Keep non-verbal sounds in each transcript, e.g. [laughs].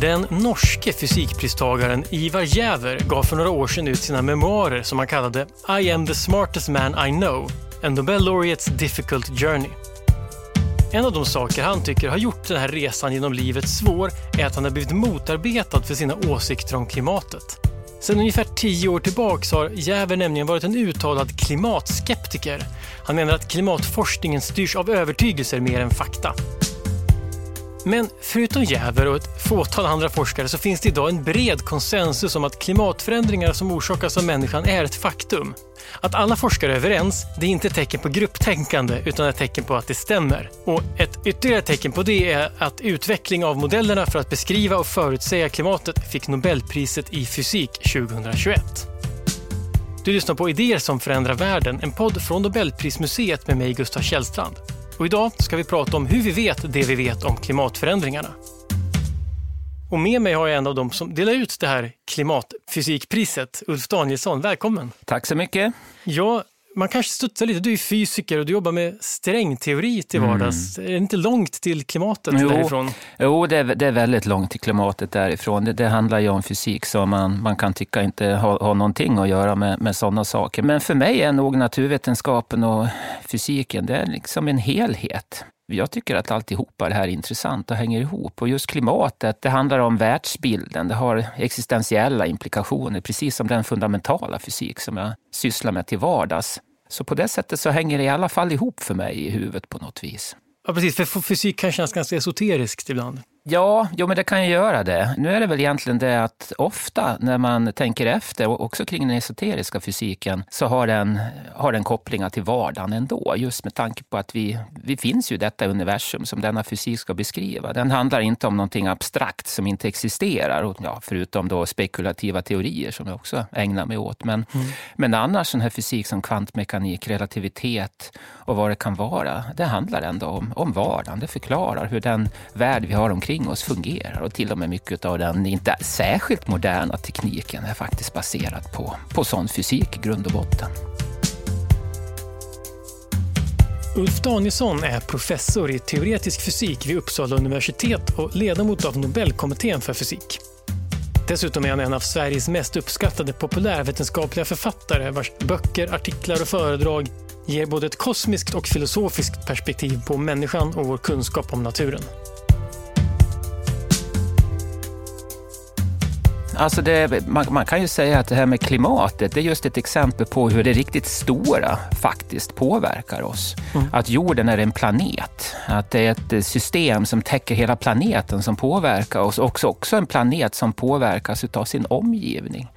Den norske fysikpristagaren Ivar Jäver gav för några år sedan ut sina memoarer som han kallade I am the smartest man I know, en Nobel Laureates Difficult Journey. En av de saker han tycker har gjort den här resan genom livet svår är att han har blivit motarbetad för sina åsikter om klimatet. Sedan ungefär tio år tillbaka har Jäver nämligen varit en uttalad klimatskeptiker. Han menar att klimatforskningen styrs av övertygelser mer än fakta. Men förutom Jäver och ett fåtal andra forskare så finns det idag en bred konsensus om att klimatförändringar som orsakas av människan är ett faktum. Att alla forskare är överens, det är inte ett tecken på grupptänkande utan ett tecken på att det stämmer. Och ett ytterligare tecken på det är att utveckling av modellerna för att beskriva och förutsäga klimatet fick Nobelpriset i fysik 2021. Du lyssnar på Idéer som förändrar världen, en podd från Nobelprismuseet med mig Gustav Källstrand. Och idag ska vi prata om hur vi vet det vi vet om klimatförändringarna. Och med mig har jag en av dem som delar ut det här klimatfysikpriset, Ulf Danielsson. Välkommen! Tack så mycket! Ja, man kanske studsar lite. Du är fysiker och du jobbar med strängteori till vardags. Mm. Är det inte långt till klimatet jo, därifrån? Jo, det är, det är väldigt långt till klimatet därifrån. Det, det handlar ju om fysik som man, man kan tycka inte har, har någonting att göra med, med sådana saker. Men för mig är nog naturvetenskapen och fysiken, det är liksom en helhet. Jag tycker att alltihopa det här är intressant och hänger ihop. Och just klimatet, det handlar om världsbilden. Det har existentiella implikationer, precis som den fundamentala fysik som jag sysslar med till vardags. Så på det sättet så hänger det i alla fall ihop för mig i huvudet på något vis. Ja, precis. För fysik kan kännas ganska esoteriskt ibland. Ja, jo, men det kan ju göra det. Nu är det väl egentligen det att ofta när man tänker efter, också kring den esoteriska fysiken, så har den, har den kopplingar till vardagen ändå. Just med tanke på att vi, vi finns ju i detta universum som denna fysik ska beskriva. Den handlar inte om någonting abstrakt som inte existerar, ja, förutom då spekulativa teorier som jag också ägnar mig åt. Men, mm. men annars sån här fysik som kvantmekanik, relativitet och vad det kan vara, det handlar ändå om, om vardagen. Det förklarar hur den värld vi har omkring omkring oss fungerar och till och med mycket av den inte särskilt moderna tekniken är faktiskt baserad på, på sån fysik i grund och botten. Ulf Danielsson är professor i teoretisk fysik vid Uppsala universitet och ledamot av Nobelkommittén för fysik. Dessutom är han en av Sveriges mest uppskattade populärvetenskapliga författare vars böcker, artiklar och föredrag ger både ett kosmiskt och filosofiskt perspektiv på människan och vår kunskap om naturen. Alltså det, man, man, kan ju säga att det här med klimatet, det är just ett exempel på hur det riktigt stora faktiskt påverkar oss. Mm. Att jorden är en planet, att det är ett system som täcker hela planeten som påverkar oss. Också, också en planet som påverkas av sin omgivning.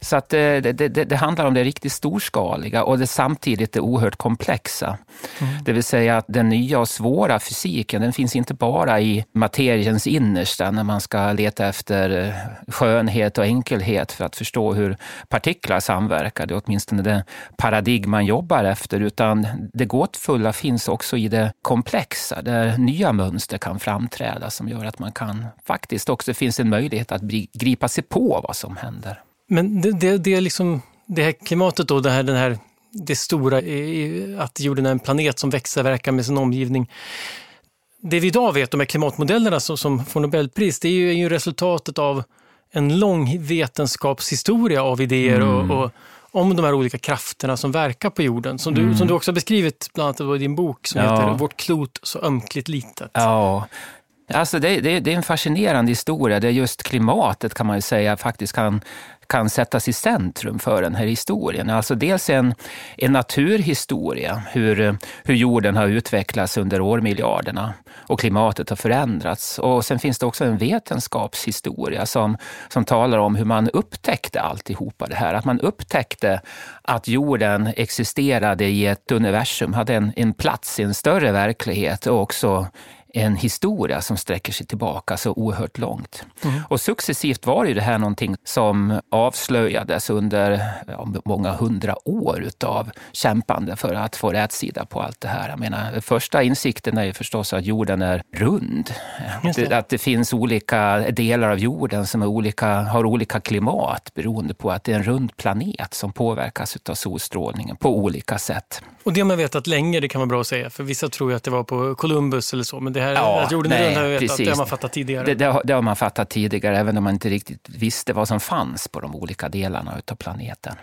Så att det, det, det, det, handlar om det riktigt storskaliga och det samtidigt det oerhört komplexa. Mm. Det vill säga att den nya och svåra fysiken, den finns inte bara i materiens innersta när man ska leta efter eh, skönhet och enkelhet för att förstå hur partiklar samverkar. Det är åtminstone det paradigm man jobbar efter, utan det gåtfulla finns också i det komplexa, där nya mönster kan framträda som gör att man kan faktiskt också, det finns en möjlighet att gripa sig på vad som händer. Men det, det, det, liksom, det här klimatet då, det här, den här, det stora, att jorden är en planet som växelverkar med sin omgivning. Det vi idag vet, de här klimatmodellerna som, som får Nobelpris, det är ju, är ju resultatet av en lång vetenskapshistoria av idéer mm. och, och, om de här olika krafterna som verkar på jorden. Som du, mm. som du också har beskrivit bland annat i din bok som ja. heter Vårt klot så ömkligt litet. Ja, Alltså det, det, det, är en fascinerande historia där just klimatet kan man säga faktiskt kan kan sättas i centrum för den här historien. Alltså dels en, en naturhistoria, hur, hur jorden har utvecklats under årmiljarderna och klimatet har förändrats. Och sen finns det också en vetenskapshistoria som, som talar om hur man upptäckte alltihopa det här. Att man upptäckte att jorden existerade i ett universum, hade en, en plats i en större verklighet och också en historia som sträcker sig tillbaka så oerhört långt. Mm. Och successivt var ju det här någonting som avslöjades under ja, många hundra år utav kämpande för att få rätsida på allt det här. Jag menar, första insikten är ju förstås att jorden är rund. Det. Att det finns olika delar av jorden som olika, har olika klimat beroende på att det är en rund planet som påverkas av solstrålningen på olika sätt. Och det har man vetat länge, det kan vara bra att säga. För vissa tror ju att det var på Columbus eller så. Men det här, ja, jorden är rund har vi vetat, det har man fattat tidigare. Det, det, har, det, har, man fattat tidigare, även om man inte riktigt visste vad som fanns på de olika delarna av planeten.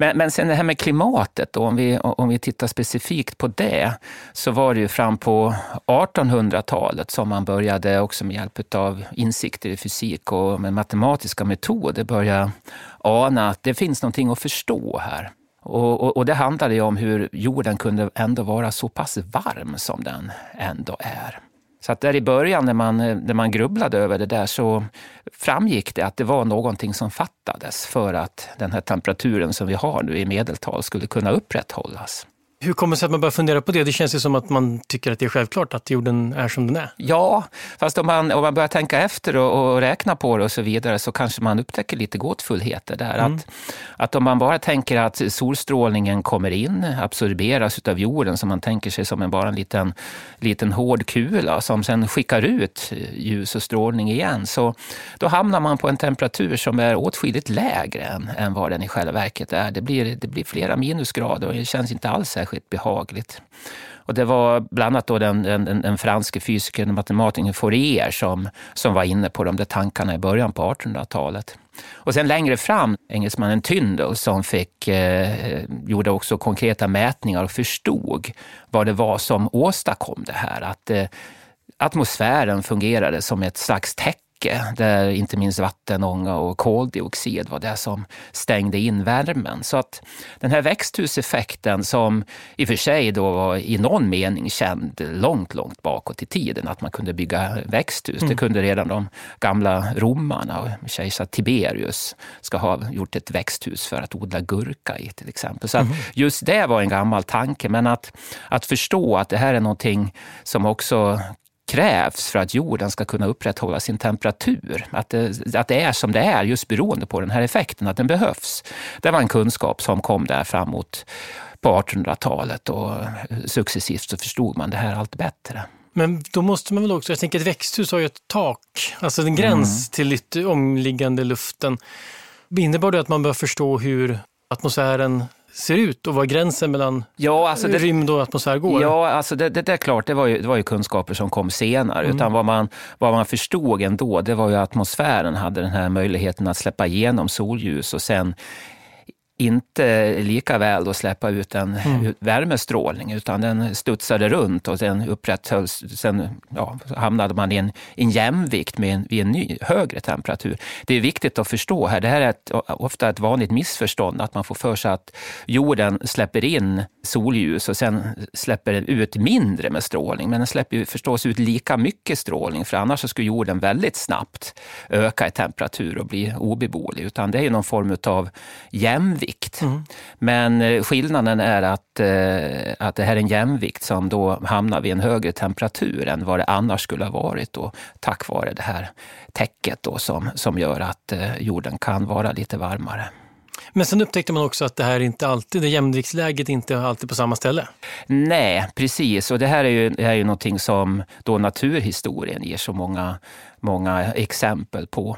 Men, men sen det här med klimatet, då, om, vi, om vi tittar specifikt på det, så var det ju fram på 1800-talet som man började också med hjälp av insikter i fysik och med matematiska metoder börja ana att det finns någonting att förstå här. Och, och, och, det handlade ju om hur jorden kunde ändå vara så pass varm som den ändå är. Så att där i början när man, när man grubblade över det där så framgick det att det var någonting som fattades för att den här temperaturen som vi har nu i medeltal skulle kunna upprätthållas. Hur kommer det sig att man börjar fundera på det? Det känns ju som att man tycker att det är självklart att jorden är som den är. Ja, fast om man, om man börjar tänka efter och, och räkna på det och så vidare så kanske man upptäcker lite gåtfullheter där. Mm. Att, att om man bara tänker att solstrålningen kommer in, absorberas av jorden, som man tänker sig som en, bara en liten, liten hård kula som sen skickar ut ljus och strålning igen, så då hamnar man på en temperatur som är åtskilligt lägre än, än vad den i själva verket är. Det blir, det blir flera minusgrader och det känns inte alls särskilt behagligt. Och det var bland annat då den, den, den franske fysikern och matematikern Fourier som, som var inne på de där tankarna i början på 1800-talet. Och sen längre fram engelsmannen Tyndall som fick, eh, gjorde också konkreta mätningar och förstod vad det var som åstadkom det här. Att eh, atmosfären fungerade som ett slags täcke mycket, där inte minst vattenånga och koldioxid var det som stängde in värmen. Så att den här växthuseffekten som i och för sig då var i någon mening känd långt, långt bakåt i tiden, att man kunde bygga växthus. Mm. Det kunde redan de gamla romarna, kejsar Tiberius ska ha gjort ett växthus för att odla gurka i till exempel. Så mm. just det var en gammal tanke, men att, att förstå att det här är någonting som också krävs för att jorden ska kunna upprätthålla sin temperatur. Att det, att det är som det är just beroende på den här effekten, att den behövs. Det var en kunskap som kom där framåt på 1800-talet och successivt så förstod man det här allt bättre. Men då måste man väl också, jag tänker ett växthus har ju ett tak, alltså en gräns mm. till omliggande luften. Innebar det att man bör förstå hur atmosfären ser ut och var gränsen mellan ja, alltså det, rymd och atmosfär går? Ja, alltså det, det, det är klart, det var, ju, det var ju kunskaper som kom senare. Mm. Utan vad man, vad man förstod ändå, det var ju att atmosfären hade den här möjligheten att släppa igenom solljus och sen inte lika väl då släppa ut en mm. värmestrålning utan den studsade runt och den upprätthölls. Sen ja, hamnade man i en, en jämvikt med en, vid en ny, högre temperatur. Det är viktigt att förstå här, det här är ett, ofta ett vanligt missförstånd att man får för sig att jorden släpper in solljus och sen släpper den ut mindre med strålning. Men den släpper ju förstås ut lika mycket strålning för annars skulle jorden väldigt snabbt öka i temperatur och bli obeboelig. Utan det är någon form av jämvikt vikt. Mm. Men eh, skillnaden är att, eh, att det här är en jämvikt som då hamnar vid en högre temperatur än vad det annars skulle ha varit då, tack vare det här täcket då, som, som gör att eh, jorden kan vara lite varmare. Men sen upptäckte man också att det här inte alltid, det jämviktsläget inte alltid på samma ställe. Nej, precis. Och det här är ju, det här är ju någonting som då naturhistorien ger så många, många exempel på.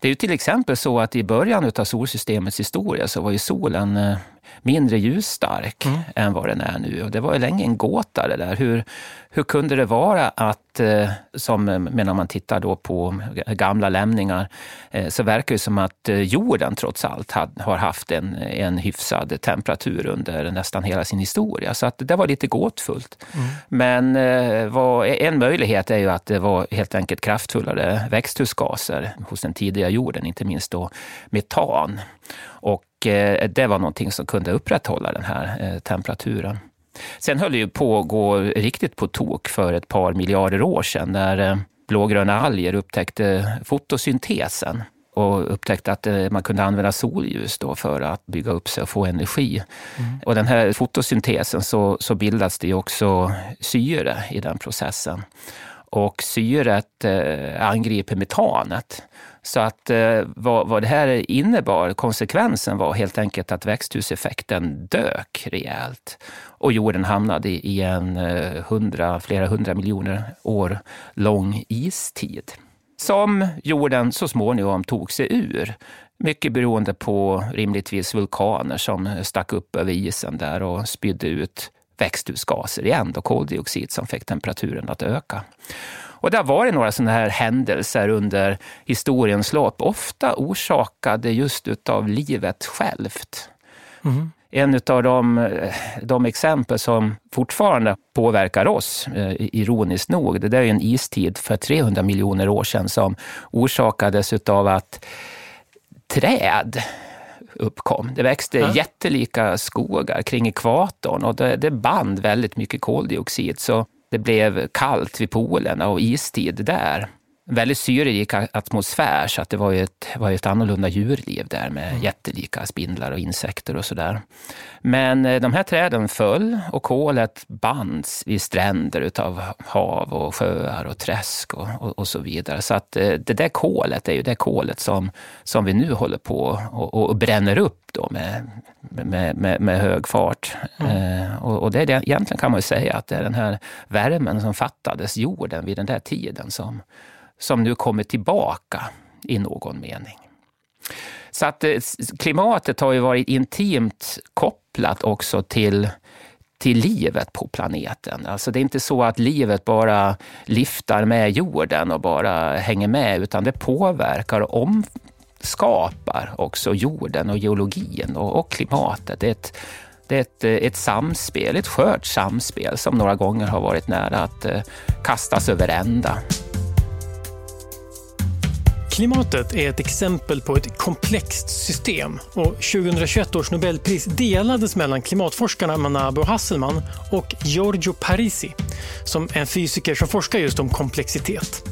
Det är ju till exempel så att i början av solsystemets historia så var ju solen eh, mindre ljusstark mm. än vad den är nu. Och det var ju länge en gåta det där. Hur, hur kunde det vara att, eh, som när man tittar då på gamla lämningar, eh, så verkar det som att jorden trots allt har haft en, en hyfsad temperatur under nästan hela sin historia. Så att det var lite gåtfullt. Mm. Men vad, en möjlighet är ju att det var helt enkelt kraftfullare växthusgaser hos den tidiga jorden, inte minst då metan. Och eh, det var någonting som kunde upprätthålla den här eh, temperaturen. Sen höll det ju på att gå riktigt på tok för ett par miljarder år sedan när eh, blågröna alger upptäckte fotosyntesen och upptäckte att man kunde använda solljus då för att bygga upp sig och få energi. Mm. Och den här fotosyntesen så, så bildas det också syre i den processen. och syret eh, angriper metanet. Så att eh, vad, vad det här innebar, konsekvensen var helt enkelt att växthuseffekten dök rejält och jorden hamnade i en eh, hundra, flera hundra miljoner år lång istid som jorden så småningom tog sig ur. Mycket beroende på rimligtvis vulkaner som stack upp över isen där och spydde ut växthusgaser igen, och koldioxid som fick temperaturen att öka. Och det har varit några sådana här händelser under historiens lopp, ofta orsakade just av livet självt. Mm. En av de, de, exempel som fortfarande påverkar oss, eh, ironiskt nog, det där är en istid för 300 miljoner år sedan som orsakades av att träd uppkom. Det växte ja. jättelika skogar kring ekvatorn och det, det band väldigt mycket koldioxid. Så det blev kallt vid polerna och istid där. Väldigt syrerik atmosfär så att det var ju ett, var ett annorlunda djurliv där med mm. jättelika spindlar och insekter och sådär. Men eh, de här träden föll och kolet bands vid stränder utav hav och sjöar och träsk och, och, och, så vidare. Så att eh, det där kolet är ju det kolet som, som vi nu håller på och, och bränner upp då med, med, med, med hög fart. Mm. Eh, och, och det är det, egentligen kan man ju säga att det är den här värmen som fattades jorden vid den där tiden som, som nu kommer tillbaka i någon mening. Så att eh, klimatet har ju varit intimt kopplat också till till livet på planeten. Alltså det är inte så att livet bara lyftar med jorden och bara hänger med, utan det påverkar och omskapar också jorden och geologin och, och klimatet. Det är, ett, det är ett, eh, ett samspel, ett skört samspel som några gånger har varit nära att eh, kastas över ända. Klimatet är ett exempel på ett komplext system och 2021 års Nobelpris delades mellan klimatforskarna Manabe Hasselman och Giorgio Parisi, som är en fysiker som forskar just om komplexitet.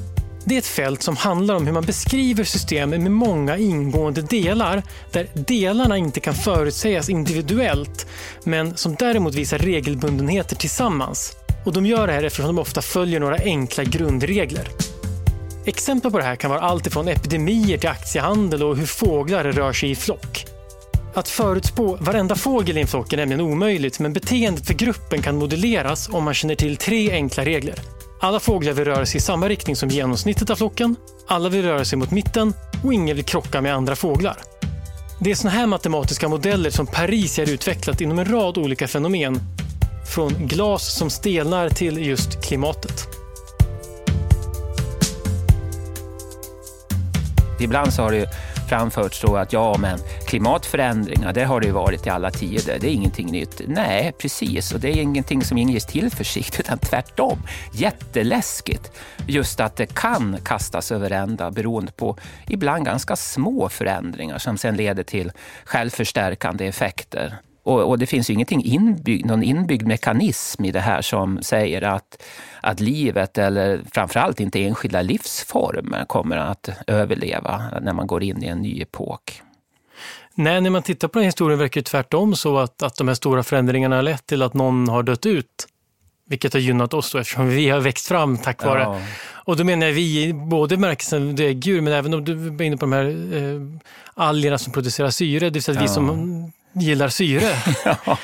Det är ett fält som handlar om hur man beskriver system med många ingående delar, där delarna inte kan förutsägas individuellt, men som däremot visar regelbundenheter tillsammans. Och de gör det här eftersom de ofta följer några enkla grundregler. Exempel på det här kan vara allt ifrån epidemier till aktiehandel och hur fåglar rör sig i flock. Att förutspå varenda fågel i en flock är nämligen omöjligt, men beteendet för gruppen kan modelleras om man känner till tre enkla regler. Alla fåglar vill röra sig i samma riktning som genomsnittet av flocken, alla vill röra sig mot mitten och ingen vill krocka med andra fåglar. Det är sådana här matematiska modeller som Paris har utvecklat inom en rad olika fenomen. Från glas som stelnar till just klimatet. Ibland så har det framförts så att ja, men klimatförändringar, det har det ju varit i alla tider. Det är ingenting nytt. Nej, precis. Och det är ingenting som inger tillförsikt, [laughs] utan tvärtom. Jätteläskigt. Just att det kan kastas över ända beroende på ibland ganska små förändringar som sen leder till självförstärkande effekter. Och, och, det finns ju ingenting inbyggd, någon inbyggd mekanism i det här som säger att, att livet, eller framförallt inte enskilda livsformer, kommer att överleva när man går in i en ny epok. Nej, när man tittar på den historien verkar det tvärtom så att, att de här stora förändringarna har lett till att någon har dött ut. Vilket har gynnat oss då, eftersom vi har växt fram tack vare. Ja. Och då menar jag vi, både bemärkelsen däggdjur men även om du var inne på de här eh, algerna som producerar syre, det vill säga ja. vi som gillar syre. [laughs] ja.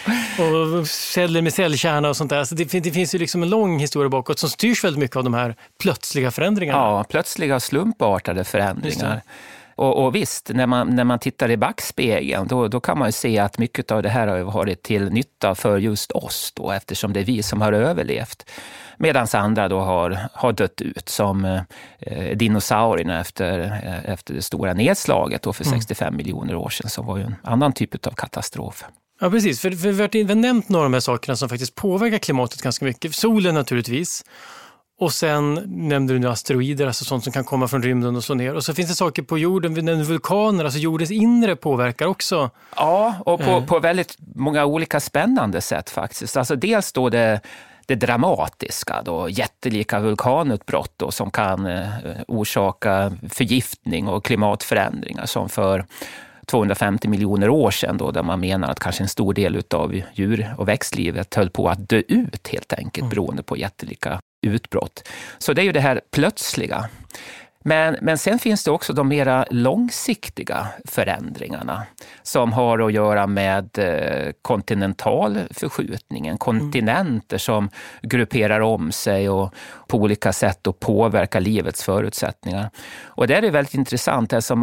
Och celler med cellkärna och sånt där. Så det, det, finns ju liksom en lång historia bakåt som styrs väldigt mycket av de här plötsliga förändringarna. Ja, plötsliga slumpartade förändringar. Och, och, visst, när man, när man tittar i backspegeln då, då kan man se att mycket av det här har varit till nytta för just oss då, eftersom det är vi som har överlevt. Medan andra då har, har dött ut, som eh, dinosaurierna efter, eh, efter det stora nedslaget då för mm. 65 miljoner år sedan, som var ju en annan typ av katastrof. Ja, precis. För, för vi har nämnt några av de här sakerna som faktiskt påverkar klimatet ganska mycket. Solen naturligtvis. Och sen nämnde du nu asteroider, alltså sånt som kan komma från rymden och så ner. Och så finns det saker på jorden, vi nämnde vulkaner, alltså jordens inre påverkar också. Ja, och på, eh. på väldigt många olika spännande sätt faktiskt. Alltså dels då det det dramatiska, då, jättelika vulkanutbrott då, som kan eh, orsaka förgiftning och klimatförändringar som för 250 miljoner år sedan då, där man menar att kanske en stor del av djur och växtlivet höll på att dö ut helt enkelt mm. beroende på jättelika utbrott. Så det är ju det här plötsliga. Men, men sen finns det också de mera långsiktiga förändringarna som har att göra med eh, kontinentalförskjutningen. Kontinenter som grupperar om sig och på olika sätt och påverkar livets förutsättningar. Och det är väldigt intressant, det som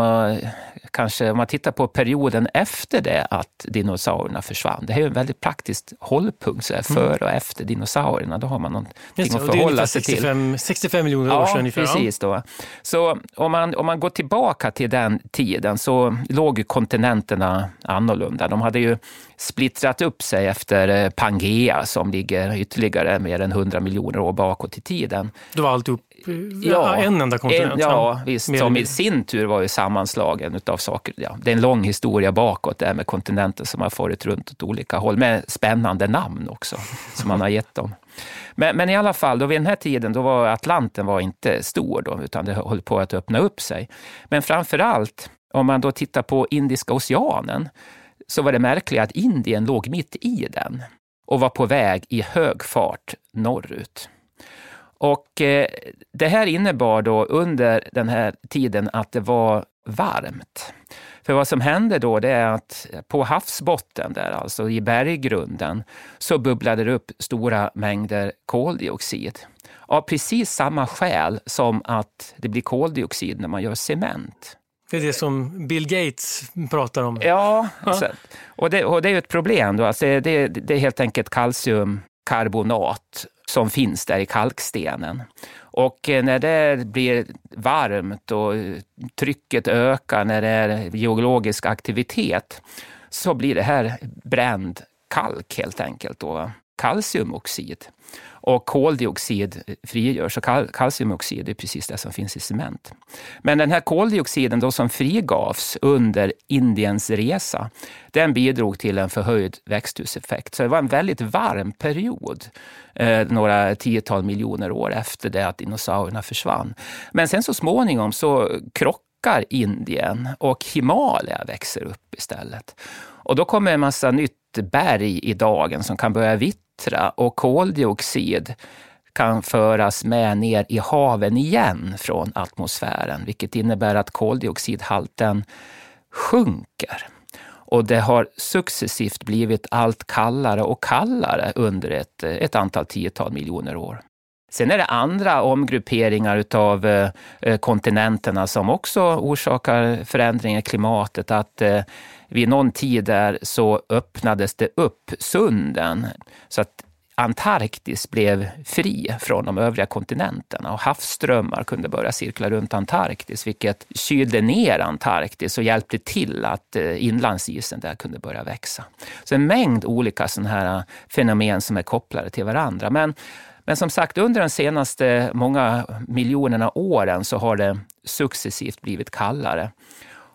kanske om man tittar på perioden efter det att dinosaurierna försvann. Det är en väldigt praktisk hållpunkt, så här, mm. före och efter dinosaurierna. Då har man någonting Just, att förhålla sig 65, till. 65 miljoner år sedan ungefär. Precis då. Så om man, om man går tillbaka till den tiden så låg kontinenterna annorlunda. De hade ju splittrat upp sig efter eh, Pangea som ligger ytterligare mer än 100 miljoner år bakåt i tiden. Det var alltihop ja, en enda kontinent? En, ja, visst. Som i sin tur var ju sammanslagen av saker. Ja, det är en lång historia bakåt där med kontinenter som har farit runt åt olika håll med spännande namn också som man har gett dem. Men, men, i alla fall, då vid den här tiden då var Atlanten var inte stor, då, utan det höll på att öppna upp sig. Men framför allt, om man då tittar på Indiska oceanen, så var det märkligt att Indien låg mitt i den och var på väg i hög fart norrut. Och eh, det här innebar då under den här tiden att det var varmt. För vad som hände då det är att på havsbotten, där, alltså i berggrunden, så bubblade det upp stora mängder koldioxid. Av precis samma skäl som att det blir koldioxid när man gör cement. Det är det som Bill Gates pratar om. Ja, alltså, och, det, och det är ett problem. Då. Alltså det, det är helt enkelt kalciumkarbonat som finns där i kalkstenen. Och eh, när det blir varmt och eh, trycket ökar, när det är geologisk aktivitet, så blir det här bränd kalk helt enkelt, då, kalciumoxid. Och koldioxid frigörs och kal kalciumoxid är precis det som finns i cement. Men den här koldioxiden då som frigavs under Indiens resa, den bidrog till en förhöjd växthuseffekt. Så det var en väldigt varm period, eh, några tiotal miljoner år efter det att dinosaurierna försvann. Men sen så småningom så krockar Indien och Himalaya växer upp istället. Och då kommer en massa nytt berg i dagen som kan börja vittra och koldioxid kan föras med ner i haven igen från atmosfären, vilket innebär att koldioxidhalten sjunker. Och det har successivt blivit allt kallare och kallare under ett, ett antal tiotal miljoner år. Sen är det andra omgrupperingar av eh, kontinenterna som också orsakar förändringar i klimatet. Att eh, vid någon tid där så öppnades det upp sunden så att Antarktis blev fri från de övriga kontinenterna och havsströmmar kunde börja cirkla runt Antarktis, vilket kylde ner Antarktis och hjälpte till att eh, inlandsisen där kunde börja växa. Så en mängd olika sådana här eh, fenomen som är kopplade till varandra. Men, men som sagt, under de senaste många miljonerna åren så har det successivt blivit kallare.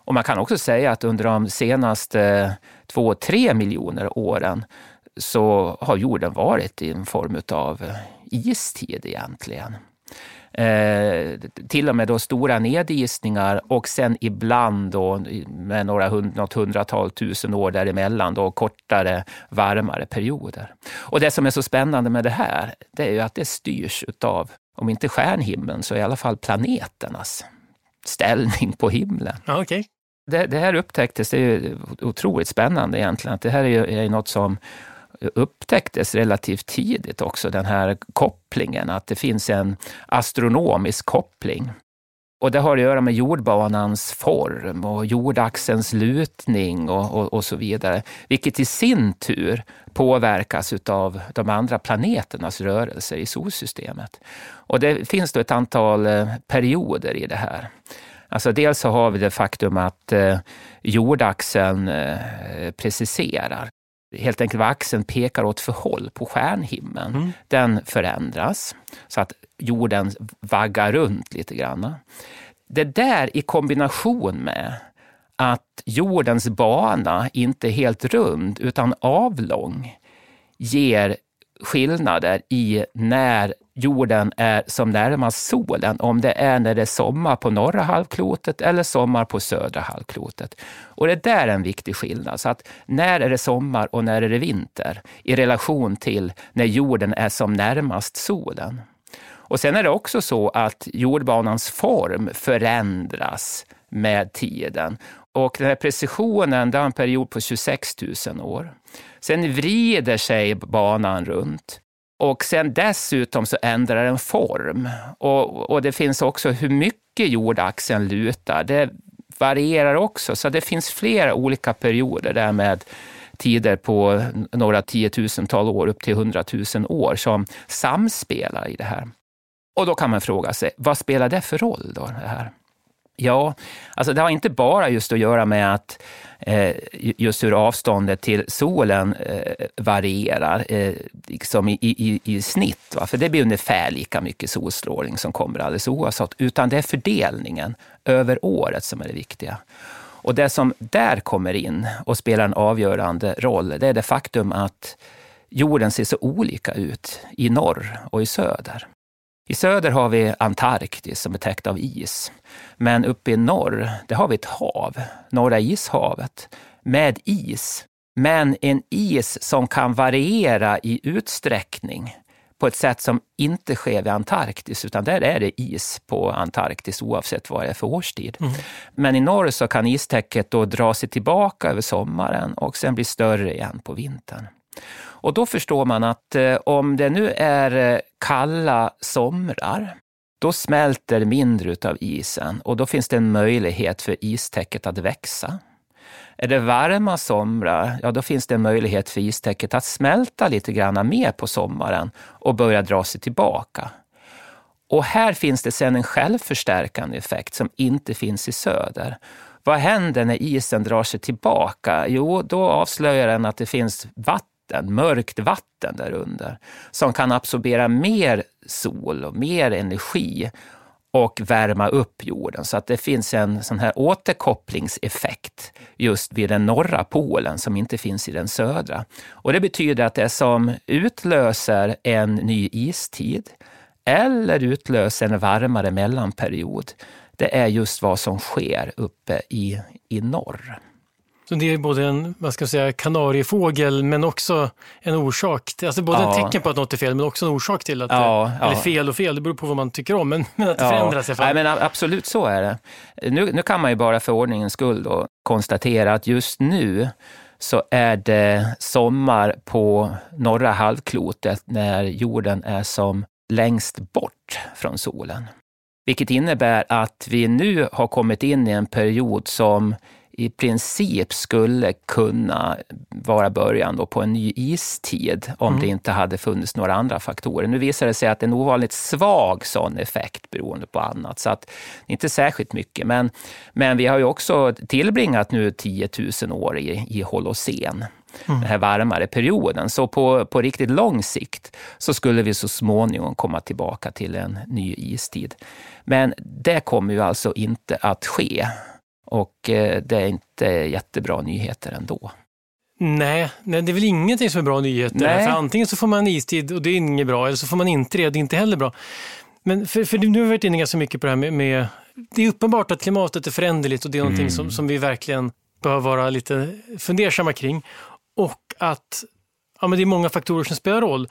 Och man kan också säga att under de senaste eh, två, tre miljoner åren så har jorden varit i en form av eh, istid egentligen. Eh, till och med då stora nedisningar och sen ibland då med några hund, något hundratal tusen år däremellan då kortare, varmare perioder. Och det som är så spännande med det här, det är ju att det styrs utav, om inte stjärnhimlen, så i alla fall planeternas ställning på himlen. Okay det, det, här upptäcktes, det är otroligt spännande egentligen, att det här är, är något som upptäcktes relativt tidigt också, den här kopplingen, att det finns en astronomisk koppling. Och det har att göra med jordbanans form och jordaxelns lutning och, och, och, så vidare, vilket i sin tur påverkas av de andra planeternas rörelser i solsystemet. Och det finns då ett antal eh, perioder i det här. Alltså dels så har vi det faktum att eh, jordaxeln eh, preciserar. Helt enkelt vad axeln pekar åt för håll på stjärnhimlen. Mm. Den förändras så att jorden vaggar runt lite grann. Det där i kombination med att jordens bana inte är helt rund utan avlång ger skillnader i när jorden är som närmast solen, om det är när det är sommar på norra halvklotet eller sommar på södra halvklotet. Och det där är en viktig skillnad. Så att när är det sommar och när är det vinter i relation till när jorden är som närmast solen. Och sen är det också så att jordbanans form förändras med tiden. Och den här precisionen har en period på 26 000 år. Sen vrider sig banan runt. Och sen dessutom så ändrar den form. Och, och det finns också hur mycket jordaxeln lutar. Det varierar också, så det finns flera olika perioder där med tider på några tiotusental år upp till hundratusen år som samspelar i det här. Och då kan man fråga sig, vad spelar det för roll då? Det här? Ja, alltså det har inte bara just att göra med att eh, just hur avståndet till solen eh, varierar eh, liksom i, i, i snitt. Va? För det blir ungefär lika mycket solstrålning som kommer alldeles oavsett. Utan det är fördelningen över året som är det viktiga. Och det som där kommer in och spelar en avgörande roll, det är det faktum att jorden ser så olika ut i norr och i söder. I söder har vi Antarktis som är täckt av is. Men uppe i norr, där har vi ett hav, Norra ishavet, med is. Men en is som kan variera i utsträckning på ett sätt som inte sker vid Antarktis, utan där är det is på Antarktis oavsett vad det är för årstid. Mm. Men i norr så kan istäcket då dra sig tillbaka över sommaren och sen bli större igen på vintern. Och då förstår man att eh, om det nu är eh, kalla somrar, då smälter mindre av isen och då finns det en möjlighet för istäcket att växa. Är det varma somrar, ja då finns det en möjlighet för istäcket att smälta lite grann mer på sommaren och börja dra sig tillbaka. Och här finns det sen en självförstärkande effekt som inte finns i söder. Vad händer när isen drar sig tillbaka? Jo, då avslöjar den att det finns vatten vatten, mörkt vatten där under, som kan absorbera mer sol och mer energi och värma upp jorden. Så att det finns en sån här återkopplingseffekt just vid den norra polen som inte finns i den södra. Och det betyder att det som utlöser en ny istid eller utlöser en varmare mellanperiod, det är just vad som sker uppe i, i norr. Så det är både en vad ska jag säga, kanariefågel men också en orsak, till, alltså både ja. ett tecken på att något är fel men också en orsak till att ja, det, eller fel och fel, det beror på vad man tycker om, men, men att det ja. förändras i alla fall. Nej, men absolut så är det. Nu, nu kan man ju bara för ordningens skull då konstatera att just nu så är det sommar på norra halvklotet när jorden är som längst bort från solen. Vilket innebär att vi nu har kommit in i en period som i princip skulle kunna vara början på en ny istid om mm. det inte hade funnits några andra faktorer. Nu visar det sig att det är en ovanligt svag sån effekt beroende på annat, så att inte särskilt mycket. Men, men vi har ju också tillbringat nu 10 000 år i, i Holocen. Mm. den här varmare perioden. Så på, på riktigt lång sikt så skulle vi så småningom komma tillbaka till en ny istid. Men det kommer ju alltså inte att ske. Och eh, det är inte jättebra nyheter ändå. Nej, nej, det är väl ingenting som är bra nyheter. Nej. För antingen så får man istid och det är inget bra, eller så får man inte det och det är inte heller bra. Men för, för nu har vi varit inne ganska mycket på det här med, med, Det är uppenbart att klimatet är föränderligt och det är någonting mm. som, som vi verkligen bör vara lite fundersamma kring. Och att ja, men det är många faktorer som spelar roll.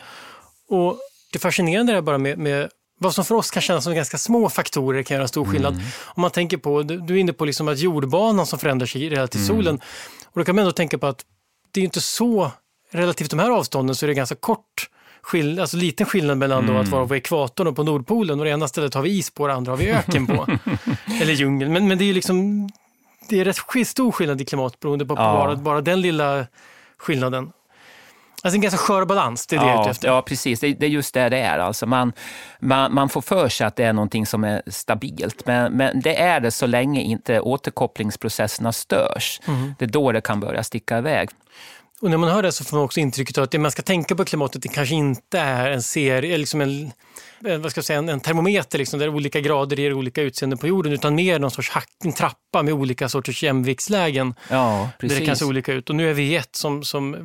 Och det fascinerande är bara med, med vad som för oss kan kännas som ganska små faktorer kan göra stor skillnad. Mm. Om man tänker på, du är inne på liksom att jordbanan som förändrar sig relativt mm. solen. Och då kan man ändå tänka på att det är inte så, relativt de här avstånden så är det ganska kort skill alltså liten skillnad mellan mm. att vara på ekvatorn och på Nordpolen och det ena stället har vi is på och det andra har vi öken på. [laughs] Eller djungel. Men, men det är liksom det är rätt stor skillnad i klimat beroende på, på ja. bara, bara den lilla skillnaden. Alltså en ganska skör balans, det är det ja, ute efter. Ja, precis. Det, det, är just det det är. Alltså man, man, man får för sig att det är någonting som är stabilt, men, men det är det så länge inte återkopplingsprocesserna störs. Mm. Det är då det kan börja sticka iväg. Och när man hör det så får man också intrycket av att det man ska tänka på klimatet det kanske inte är en serie, liksom en, vad ska jag säga, en, en termometer liksom, där olika grader ger olika utseenden på jorden utan mer någon sorts hack, en trappa med olika sorters jämviktslägen. Ja, precis. Där det kan se olika ut. Och nu är vi i ett som, som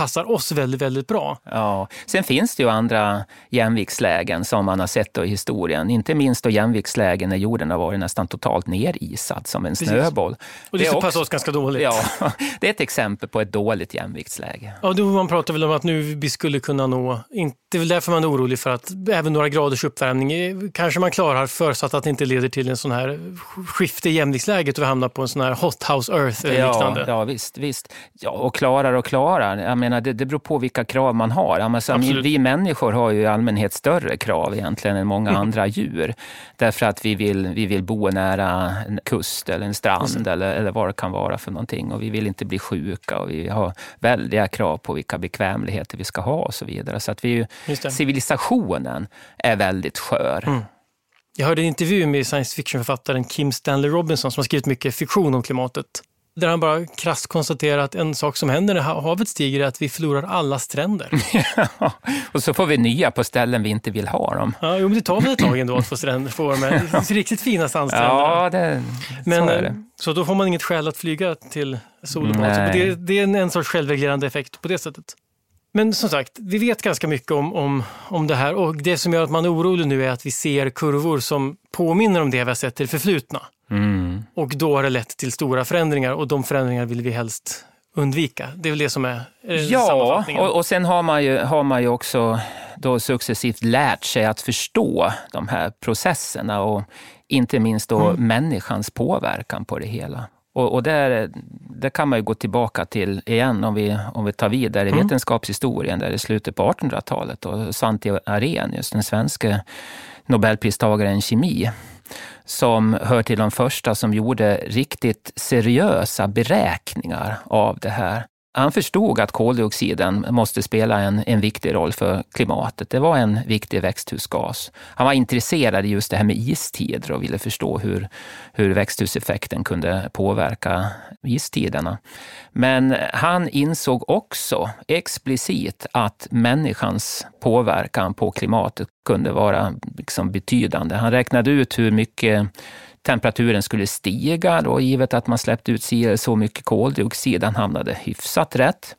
passar oss väldigt, väldigt bra. Ja. Sen finns det ju andra jämviktslägen som man har sett i historien. Inte minst då jämviktslägen när jorden har varit nästan totalt nerisad som en Precis. snöboll. Och det, det passar oss ganska dåligt. Ja, [laughs] det är ett exempel på ett dåligt jämviktsläge. Ja, då man pratar väl om att nu vi skulle kunna nå, inte, det är väl därför man är orolig för att även några graders uppvärmning kanske man klarar förutsatt att det inte leder till en sån här skifte i jämviktsläget och vi hamnar på en sån här hot house earth eller ja, liknande. Ja, visst. visst. Ja, och klarar och klarar. Menar, det, det beror på vilka krav man har. Alltså, vi människor har ju i allmänhet större krav egentligen än många mm. andra djur. Därför att vi vill, vi vill bo nära en kust eller en strand eller, eller vad det kan vara för någonting. Och vi vill inte bli sjuka och vi har väldiga krav på vilka bekvämligheter vi ska ha och så vidare. Så att vi, civilisationen är väldigt skör. Mm. Jag hörde en intervju med science fiction-författaren Kim Stanley Robinson som har skrivit mycket fiktion om klimatet. Där han bara krasst konstaterar att en sak som händer när havet stiger är att vi förlorar alla stränder. [laughs] Och så får vi nya på ställen vi inte vill ha dem. Ja, jo, men det tar väl ett tag ändå att få, stränder, få de riktigt fina sandstränder. Ja, det, men, så är det. Så då får man inget skäl att flyga till sol och bad. Det, det är en, en sorts självreglerande effekt på det sättet. Men som sagt, vi vet ganska mycket om, om, om det här och det som gör att man är orolig nu är att vi ser kurvor som påminner om det vi har sett i det förflutna. Mm. Och då har det lett till stora förändringar och de förändringar vill vi helst undvika. Det är väl det som är, är Ja, och, och sen har man, ju, har man ju också då successivt lärt sig att förstå de här processerna och inte minst då mm. människans påverkan på det hela. Och, och där, där kan man ju gå tillbaka till igen, om vi, om vi tar vidare i mm. vetenskapshistorien, där i slutet på 1800-talet. Och Svante Arrhenius, den svenska nobelpristagaren i kemi, som hör till de första som gjorde riktigt seriösa beräkningar av det här. Han förstod att koldioxiden måste spela en, en viktig roll för klimatet. Det var en viktig växthusgas. Han var intresserad i just det här med istider och ville förstå hur, hur växthuseffekten kunde påverka istiderna. Men han insåg också explicit att människans påverkan på klimatet kunde vara liksom betydande. Han räknade ut hur mycket temperaturen skulle stiga då, givet att man släppte ut så mycket koldioxid. Han hamnade hyfsat rätt.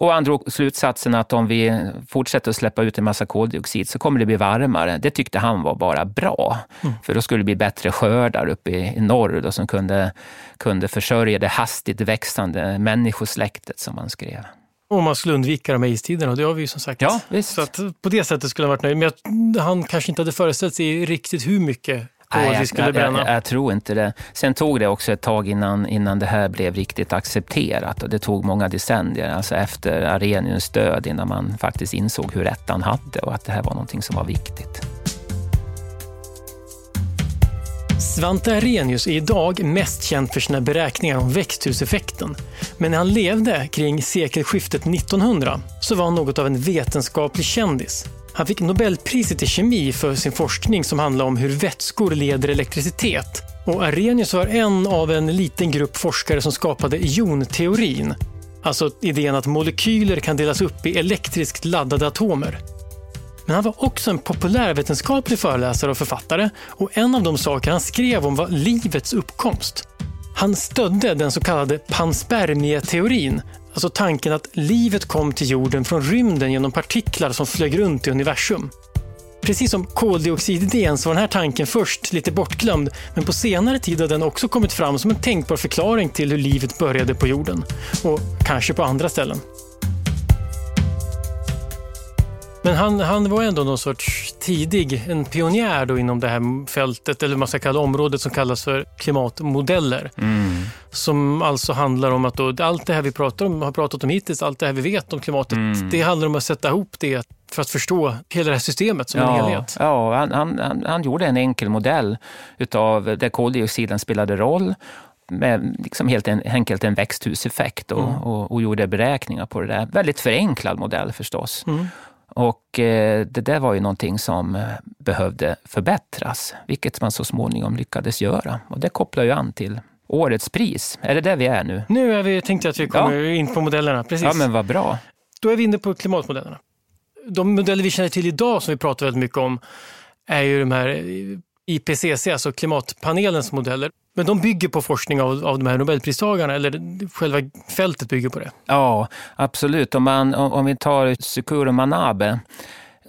Och han drog slutsatsen att om vi fortsätter att släppa ut en massa koldioxid så kommer det bli varmare. Det tyckte han var bara bra. Mm. För då skulle det bli bättre skördar uppe i norr då, som kunde, kunde försörja det hastigt växande människosläktet som han skrev. Och man skulle undvika de här istiderna och det har vi ju som sagt. Ja, visst. Så att på det sättet skulle han varit nöjd. Men han kanske inte hade föreställt sig riktigt hur mycket Nej, jag, skulle bränna? Jag, jag, jag, tror inte det. Sen tog det också ett tag innan, innan det här blev riktigt accepterat och det tog många decennier, alltså efter Arrhenius död, innan man faktiskt insåg hur rätt han hade och att det här var någonting som var viktigt. Svante Arrhenius är idag mest känd för sina beräkningar om växthuseffekten. Men när han levde kring sekelskiftet 1900 så var han något av en vetenskaplig kändis. Han fick Nobelpriset i kemi för sin forskning som handlar om hur vätskor leder elektricitet. Och Arrhenius var en av en liten grupp forskare som skapade ionteorin. Alltså idén att molekyler kan delas upp i elektriskt laddade atomer. Men han var också en populärvetenskaplig föreläsare och författare och en av de saker han skrev om var livets uppkomst. Han stödde den så kallade panspermieteorin, Alltså tanken att livet kom till jorden från rymden genom partiklar som flög runt i universum. Precis som koldioxididén så var den här tanken först lite bortglömd, men på senare tid har den också kommit fram som en tänkbar förklaring till hur livet började på jorden. Och kanske på andra ställen. Men han, han var ändå någon sorts tidig, en pionjär då inom det här fältet, eller man ska kalla området som kallas för klimatmodeller. Mm. Som alltså handlar om att då, allt det här vi pratar om, har pratat om hittills, allt det här vi vet om klimatet, mm. det handlar om att sätta ihop det för att förstå hela det här systemet som ja, en helhet. Ja, han, han, han gjorde en enkel modell utav där koldioxiden spelade roll med liksom helt enkelt en växthuseffekt och, mm. och, och, gjorde beräkningar på det där. Väldigt förenklad modell förstås. Mm. Och eh, det där var ju någonting som eh, behövde förbättras, vilket man så småningom lyckades göra. Och det kopplar ju an till årets pris. Är det där vi är nu? Nu är vi, tänkte jag att vi kommer ja. in på modellerna. Precis. Ja, men vad bra. Då är vi inne på klimatmodellerna. De modeller vi känner till idag som vi pratar väldigt mycket om är ju de här IPCC, alltså klimatpanelens modeller. Men de bygger på forskning av, av de här Nobelpristagarna, eller själva fältet bygger på det? Ja, absolut. Om, man, om vi tar Sukuro Manabe,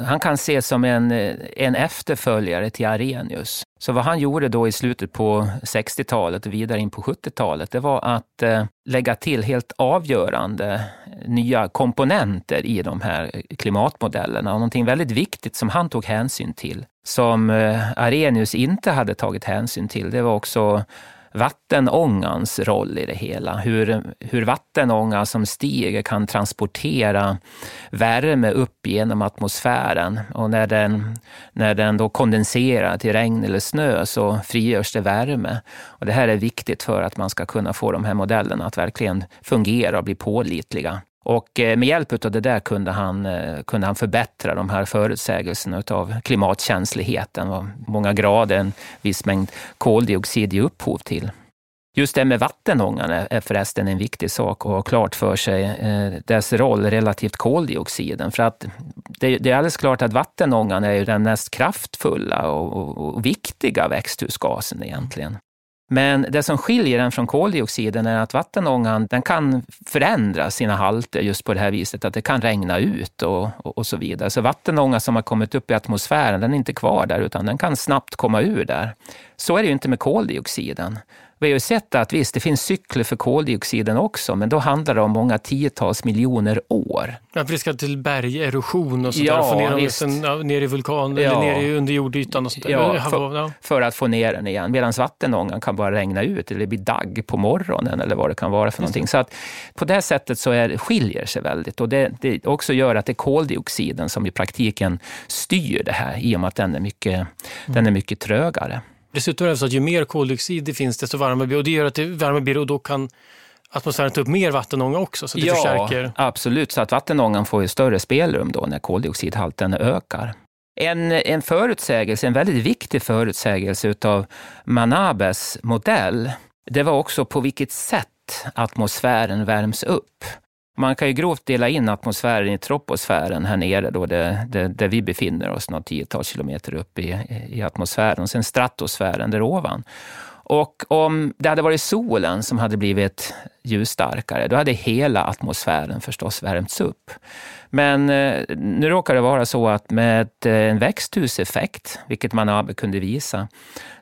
han kan ses som en, eh, en efterföljare till Arrhenius. Så vad han gjorde då i slutet på 60-talet och vidare in på 70-talet, det var att eh, lägga till helt avgörande eh, nya komponenter i de här klimatmodellerna. Och någonting väldigt viktigt som han tog hänsyn till, som Arrhenius inte hade tagit hänsyn till, det var också vattenångans roll i det hela. Hur, hur vattenånga som stiger kan transportera värme upp genom atmosfären och när den, när den då kondenserar till regn eller snö så frigörs det värme. Och det här är viktigt för att man ska kunna få de här modellerna att verkligen fungera och bli pålitliga. Och eh, med hjälp av det där kunde han, eh, kunde han förbättra de här förutsägelserna av klimatkänsligheten, vad många grader en viss mängd koldioxid ger upphov till. Just det med vattenångan är förresten en viktig sak att ha klart för sig, eh, dess roll relativt koldioxiden. För att det, är alldeles klart att vattenångan är den mest kraftfulla och viktiga växthusgasen egentligen. Men det som skiljer den från koldioxiden är att vattenångan den kan förändra sina halter just på det här viset, att det kan regna ut och, och, och så vidare. Så vattenånga som har kommit upp i atmosfären, den är inte kvar där, utan den kan snabbt komma ur där. Så är det ju inte med koldioxiden. Vi har ju sett att visst, det finns cykler för koldioxiden också, men då handlar det om många tiotals miljoner år. Ja, för det ska till bergerosion och sånt ja, få ner dem ner i vulkan ja. eller ner i under jordytan och sånt Ja, för, ja. för, att få ner den igen. Medan vattenångan kan bara regna ut eller blir dagg på morgonen eller vad det kan vara för någonting. Så att på det sättet så är, skiljer sig väldigt och det, det också gör att det är koldioxiden som i praktiken styr det här i och med att den är mycket, mm. den är mycket trögare. Dessutom är det så att ju mer koldioxid det finns, desto varmare blir och det gör att det varmare blir och då kan atmosfären ta upp mer vattenånga också. Så det ja, förstärker. absolut. Så att vattenångan får ju större spelrum då när koldioxidhalten ökar. En, en förutsägelse, en väldigt viktig förutsägelse av Manabes modell, det var också på vilket sätt atmosfären värms upp. Man kan ju grovt dela in atmosfären i troposfären här nere, då det, det, där vi befinner oss, några tiotals kilometer upp i, i atmosfären, och sen stratosfären där ovan. Och om det hade varit solen som hade blivit ljusstarkare, då hade hela atmosfären förstås värmts upp. Men eh, nu råkar det vara så att med eh, en växthuseffekt, vilket man kunde visa,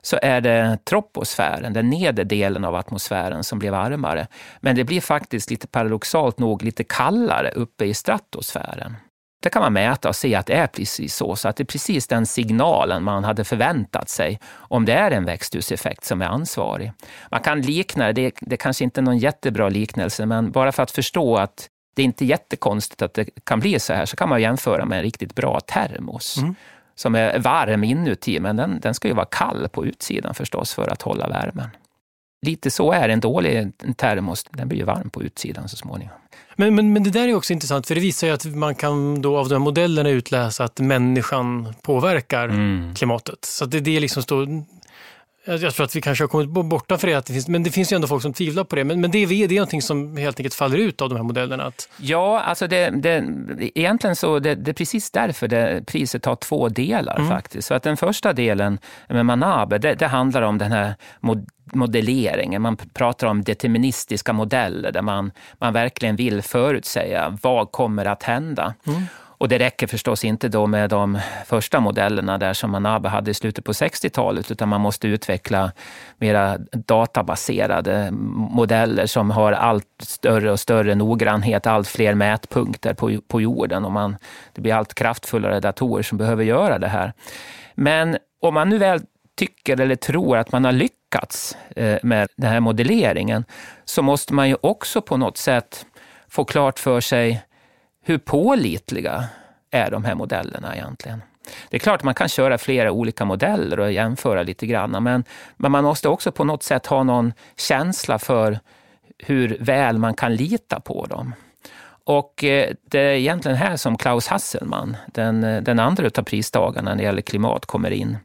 så är det troposfären, den nedre delen av atmosfären, som blir varmare. Men det blir faktiskt lite paradoxalt nog lite kallare uppe i stratosfären. Det kan man mäta och se att det är precis så, så att det är precis den signalen man hade förväntat sig om det är en växthuseffekt som är ansvarig. Man kan likna det, det är kanske inte är någon jättebra liknelse, men bara för att förstå att det är inte jättekonstigt att det kan bli så här, så kan man jämföra med en riktigt bra termos. Mm. Som är varm inuti, men den, den ska ju vara kall på utsidan förstås för att hålla värmen. Lite så är en dålig termos, den blir ju varm på utsidan så småningom. Men, men, men det där är också intressant, för det visar ju att man kan då av de här modellerna utläsa att människan påverkar mm. klimatet. Så det, det är liksom stå, jag tror att vi kanske har kommit borta för det, att det finns, men det finns ju ändå folk som tvivlar på det. Men, men det, är, det är någonting som helt enkelt faller ut av de här modellerna? Att... Ja, alltså det, det, egentligen så det, det är precis därför det, priset har två delar mm. faktiskt. Så att den första delen med Manabe, det, det handlar om den här modelleringen. Man pratar om deterministiska modeller där man, man verkligen vill förutsäga vad kommer att hända. Mm. Och det räcker förstås inte då med de första modellerna där som Manabe hade i slutet på 60-talet, utan man måste utveckla mera databaserade modeller som har allt större och större noggrannhet, allt fler mätpunkter på, på jorden och man, det blir allt kraftfullare datorer som behöver göra det här. Men om man nu väl tycker eller tror att man har lyckats eh, med den här modelleringen, så måste man ju också på något sätt få klart för sig hur pålitliga är de här modellerna egentligen? Det är klart man kan köra flera olika modeller och jämföra lite grann, men, men man måste också på något sätt ha någon känsla för hur väl man kan lita på dem. Och eh, det är egentligen här som Klaus Hasselmann, den, eh, den andra av pristagarna när det gäller klimat, kommer in.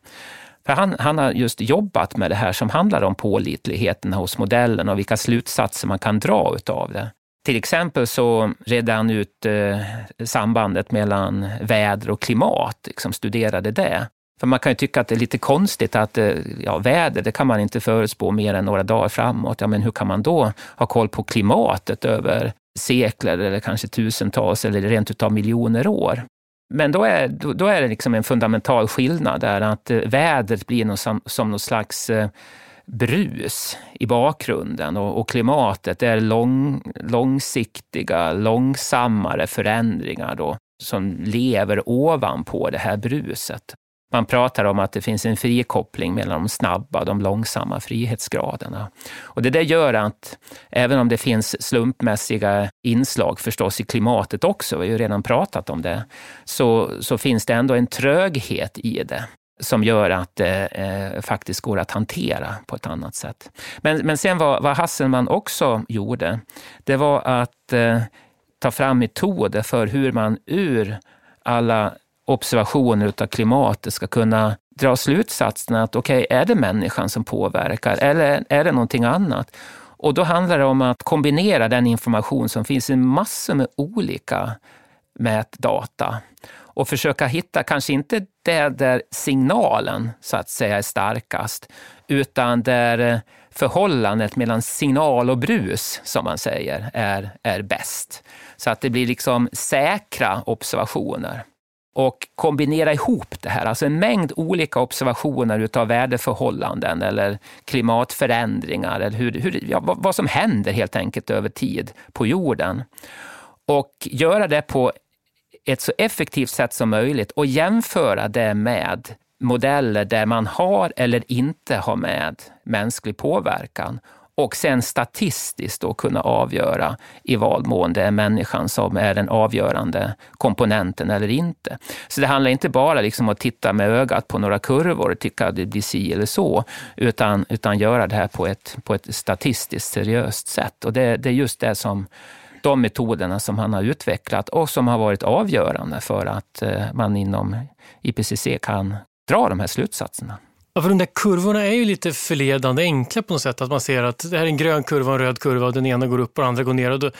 För han, han har just jobbat med det här som handlar om pålitligheten hos modellen och vilka slutsatser man kan dra utav det. Till exempel så redde han ut eh, sambandet mellan väder och klimat, liksom studerade det. För man kan ju tycka att det är lite konstigt att eh, ja, väder, det kan man inte förutspå mer än några dagar framåt. Ja, men hur kan man då ha koll på klimatet över sekler eller kanske tusentals eller rent utav miljoner år? Men då är, då, då är det liksom en fundamental skillnad där att eh, vädret blir något som, som någon slags eh, brus i bakgrunden och, och klimatet är lång, långsiktiga, långsammare förändringar då, som lever ovanpå det här bruset. Man pratar om att det finns en frikoppling mellan de snabba och de långsamma frihetsgraderna. Och det där gör att även om det finns slumpmässiga inslag förstås i klimatet också, vi har ju redan pratat om det, så, så finns det ändå en tröghet i det som gör att det eh, faktiskt går att hantera på ett annat sätt. Men, men sen vad, vad Hasselman också gjorde, det var att eh, ta fram metoder för hur man ur alla observationer av klimatet ska kunna dra slutsatsen att okej, okay, är det människan som påverkar eller är det någonting annat? Och då handlar det om att kombinera den information som finns i massor med olika mätdata och försöka hitta, kanske inte det där signalen så att säga är starkast, utan där eh, förhållandet mellan signal och brus, som man säger, är, är bäst. Så att det blir liksom säkra observationer och kombinera ihop det här, alltså en mängd olika observationer utav väderförhållanden eller klimatförändringar, eller hur, hur, ja, vad som händer helt enkelt över tid på jorden. Och göra det på ett så effektivt sätt som möjligt och jämföra det med modeller där man har eller inte har med mänsklig påverkan och sen statistiskt då kunna avgöra i vad mån det är människan som är den avgörande komponenten eller inte. Så det handlar inte bara liksom att titta med ögat på några kurvor och tycka att det blir si eller så, utan, utan göra det här på ett, på ett statistiskt seriöst sätt. Och det, det är just det som de metoderna som han har utvecklat och som har varit avgörande för att eh, man inom IPCC kan dra de här slutsatserna. Ja, för de där kurvorna är ju lite förledande enkla på något sätt. Att man ser att det här är en grön kurva och en röd kurva och den ena går upp och den andra går ner. Och då,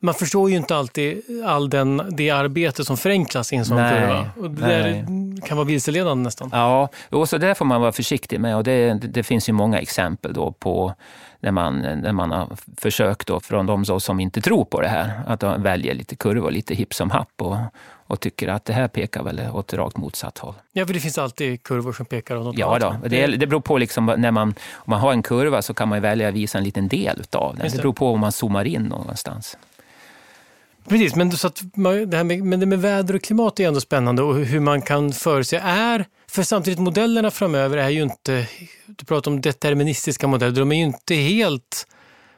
man förstår ju inte alltid all den, det arbete som förenklas i en sån nej, kurva. Och det där kan vara vilseledande nästan. Ja, och så där får man vara försiktig med. Och det, det finns ju många exempel då på när man, när man har försökt då från de som inte tror på det här, att de väljer lite kurvor, lite hipp som happ och, och tycker att det här pekar väl åt rakt motsatt håll. Ja, för det finns alltid kurvor som pekar åt något Ja, då. Det, det beror på, liksom, när man, om man har en kurva så kan man välja att visa en liten del av den. Det. det beror på om man zoomar in någonstans. Precis, men, så att, det här med, men det med väder och klimat är ändå spännande och hur man kan förutse. Är, för samtidigt modellerna framöver är ju inte, du pratar om deterministiska modeller, de är ju inte helt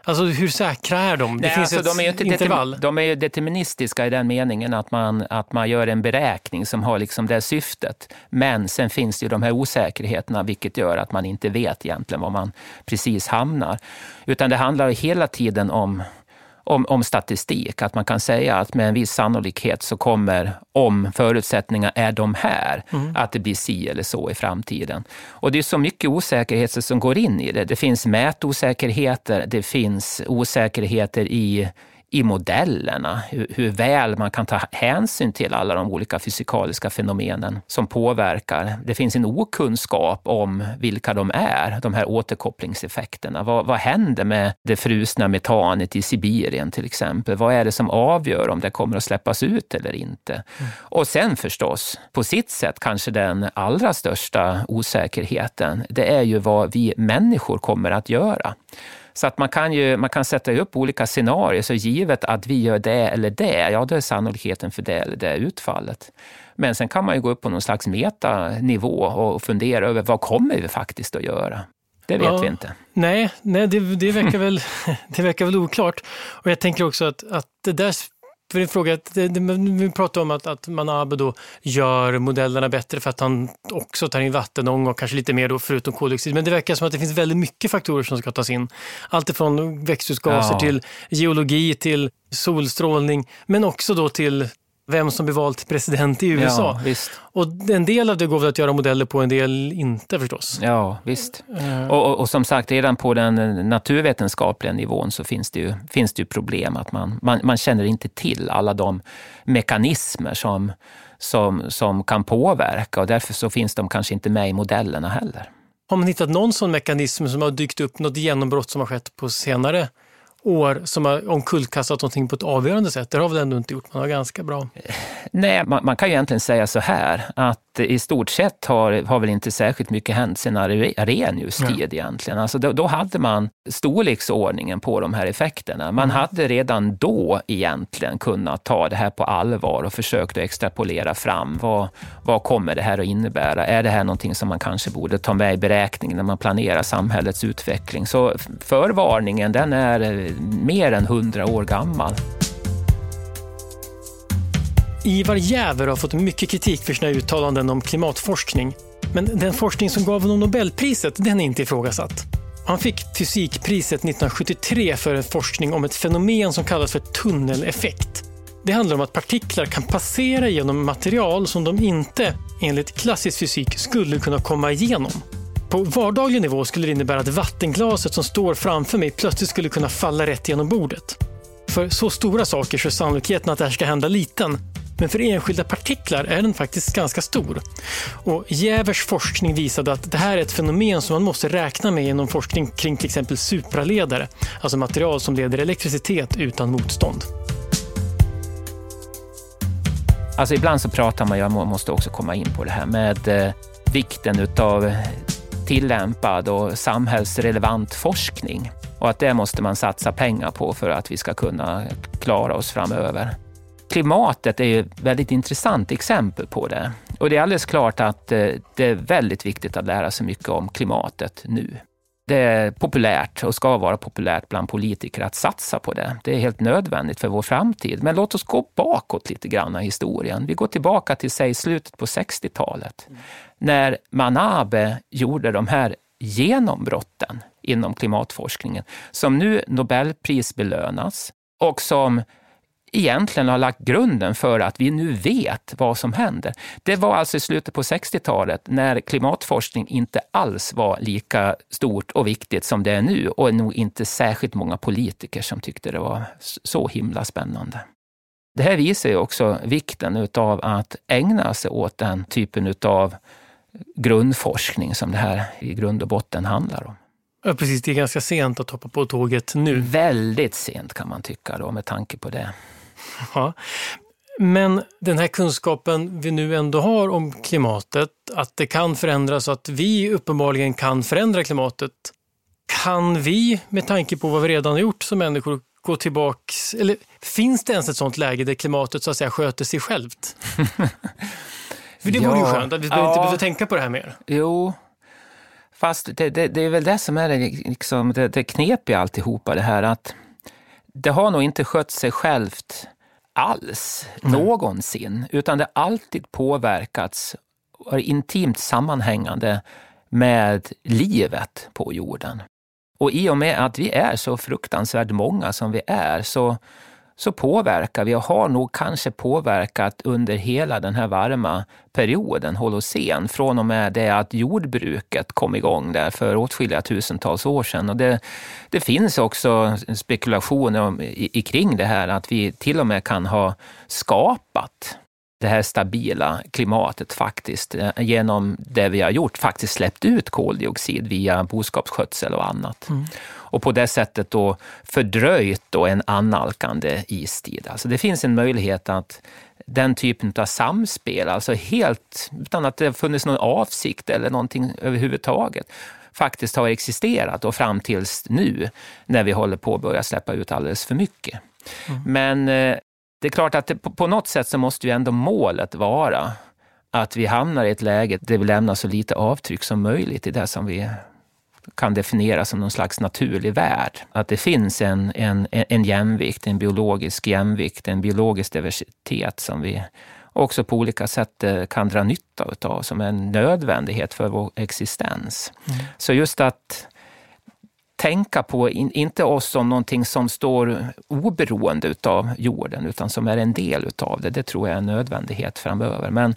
Alltså hur säkra är de? Det Nej, finns alltså, ett de är inte intervall. De är deterministiska i den meningen att man, att man gör en beräkning som har liksom det syftet. Men sen finns det ju de här osäkerheterna vilket gör att man inte vet egentligen var man precis hamnar. Utan det handlar hela tiden om om, om statistik. Att man kan säga att med en viss sannolikhet så kommer, om förutsättningarna är de här, mm. att det blir si eller så i framtiden. Och det är så mycket osäkerheter som går in i det. Det finns mätosäkerheter, det finns osäkerheter i i modellerna, hur, hur, väl man kan ta hänsyn till alla de olika fysikaliska fenomenen som påverkar. Det finns en okunskap om vilka de är, de här återkopplingseffekterna. Vad, vad händer med det frusna metanet i Sibirien till exempel? Vad är det som avgör om det kommer att släppas ut eller inte? Mm. Och sen förstås, på sitt sätt kanske den allra största osäkerheten, det är ju vad vi människor kommer att göra. Så att man kan, ju, man kan sätta upp olika scenarier, så givet att vi gör det eller det, ja då är sannolikheten för det eller det utfallet. Men sen kan man ju gå upp på någon slags metanivå och fundera över vad kommer vi faktiskt att göra? Det vet ja, vi inte. Nej, nej det, det, verkar väl, [laughs] det verkar väl oklart. Och jag tänker också att, att det där för en fråga, vi pratar om att, att Manabe då gör modellerna bättre för att han också tar in vattenång och kanske lite mer då förutom koldioxid. Men det verkar som att det finns väldigt mycket faktorer som ska tas in. Allt ifrån växthusgaser ja. till geologi till solstrålning men också då till vem som blir vald till president i USA. Ja, och en del av det går väl att göra modeller på, en del inte förstås. Ja, visst. Uh. Och, och, och, som sagt, redan på den naturvetenskapliga nivån så finns det ju, finns det ju problem. att man, man, man känner inte till alla de mekanismer som, som, som kan påverka och därför så finns de kanske inte med i modellerna heller. Har man hittat någon sån mekanism som har dykt upp, något genombrott som har skett på senare år som har omkullkastat någonting på ett avgörande sätt. Det har väl ändå inte gjort. Man har ganska bra. Nej, man, man, kan ju egentligen säga så här att i stort sett har, har väl inte särskilt mycket hänt sedan Arrhenius tid ja. egentligen. Alltså då, då, hade man storleksordningen på de här effekterna. Man mm. hade redan då egentligen kunnat ta det här på allvar och försökt att extrapolera fram. Vad, vad kommer det här att innebära? Är det här någonting som man kanske borde ta med i beräkningen när man planerar samhällets utveckling? Så förvarningen den är mer än hundra år gammal. Ivar Jäver har fått mycket kritik för sina uttalanden om klimatforskning. Men den forskning som gav honom Nobelpriset, den är inte ifrågasatt. Han fick fysikpriset 1973 för en forskning om ett fenomen som kallas för tunneleffekt. Det handlar om att partiklar kan passera genom material som de inte, enligt klassisk fysik, skulle kunna komma igenom. På vardaglig nivå skulle det innebära att vattenglaset som står framför mig plötsligt skulle kunna falla rätt genom bordet. För så stora saker så är sannolikheten att det här ska hända liten. Men för enskilda partiklar är den faktiskt ganska stor. Och Jävers forskning visade att det här är ett fenomen som man måste räkna med inom forskning kring till exempel supraledare, alltså material som leder elektricitet utan motstånd. Alltså ibland så pratar man, jag måste också komma in på det här med eh, vikten utav tillämpad och samhällsrelevant forskning och att det måste man satsa pengar på för att vi ska kunna klara oss framöver. Klimatet är ju ett väldigt intressant exempel på det. Och det är alldeles klart att eh, det är väldigt viktigt att lära sig mycket om klimatet nu. Det är populärt och ska vara populärt bland politiker att satsa på det. Det är helt nödvändigt för vår framtid. Men låt oss gå bakåt lite grann i historien. Vi går tillbaka till säg slutet på 60-talet när Manabe gjorde de här genombrotten inom klimatforskningen som nu Nobelpris belönas och som egentligen har lagt grunden för att vi nu vet vad som händer. Det var alltså i slutet på 60-talet när klimatforskning inte alls var lika stort och viktigt som det är nu och nog inte särskilt många politiker som tyckte det var så himla spännande. Det här visar ju också vikten av att ägna sig åt den typen av grundforskning som det här i grund och botten handlar om. Ja, precis. Det är ganska sent att hoppa på tåget nu. Väldigt sent kan man tycka då, med tanke på det. Ja. Men den här kunskapen vi nu ändå har om klimatet, att det kan förändras och att vi uppenbarligen kan förändra klimatet. Kan vi, med tanke på vad vi redan har gjort som människor, gå tillbaks, eller finns det ens ett sånt läge där klimatet så att säga sköter sig självt? [laughs] För det ja, vore ju skönt att vi ja, inte behöver tänka på det här mer. Jo, fast det, det, det är väl det som är det, liksom, det, det knepiga alltihopa det här att det har nog inte skött sig självt alls mm. någonsin, utan det har alltid påverkats och är intimt sammanhängande med livet på jorden. Och i och med att vi är så fruktansvärt många som vi är så så påverkar vi och har nog kanske påverkat under hela den här varma perioden, holocen, från och med det att jordbruket kom igång där för åtskilliga tusentals år sedan. Och det, det finns också spekulationer om, i, i, kring det här att vi till och med kan ha skapat det här stabila klimatet faktiskt eh, genom det vi har gjort, faktiskt släppt ut koldioxid via boskapsskötsel och annat. Mm. Och på det sättet då fördröjt då en annalkande istid. Alltså det finns en möjlighet att den typen av samspel, alltså helt utan att det funnits någon avsikt eller någonting överhuvudtaget, faktiskt har existerat och fram tills nu när vi håller på att börja släppa ut alldeles för mycket. Mm. Men eh, det är klart att det, på något sätt så måste ju ändå målet vara att vi hamnar i ett läge där vi lämnar så lite avtryck som möjligt i det som vi kan definiera som någon slags naturlig värld. Att det finns en, en, en jämvikt, en biologisk jämvikt, en biologisk diversitet som vi också på olika sätt eh, kan dra nytta av, som en nödvändighet för vår existens. Mm. Så just att tänka på, in, inte oss som någonting som står oberoende av jorden, utan som är en del av det. Det tror jag är en nödvändighet framöver. Men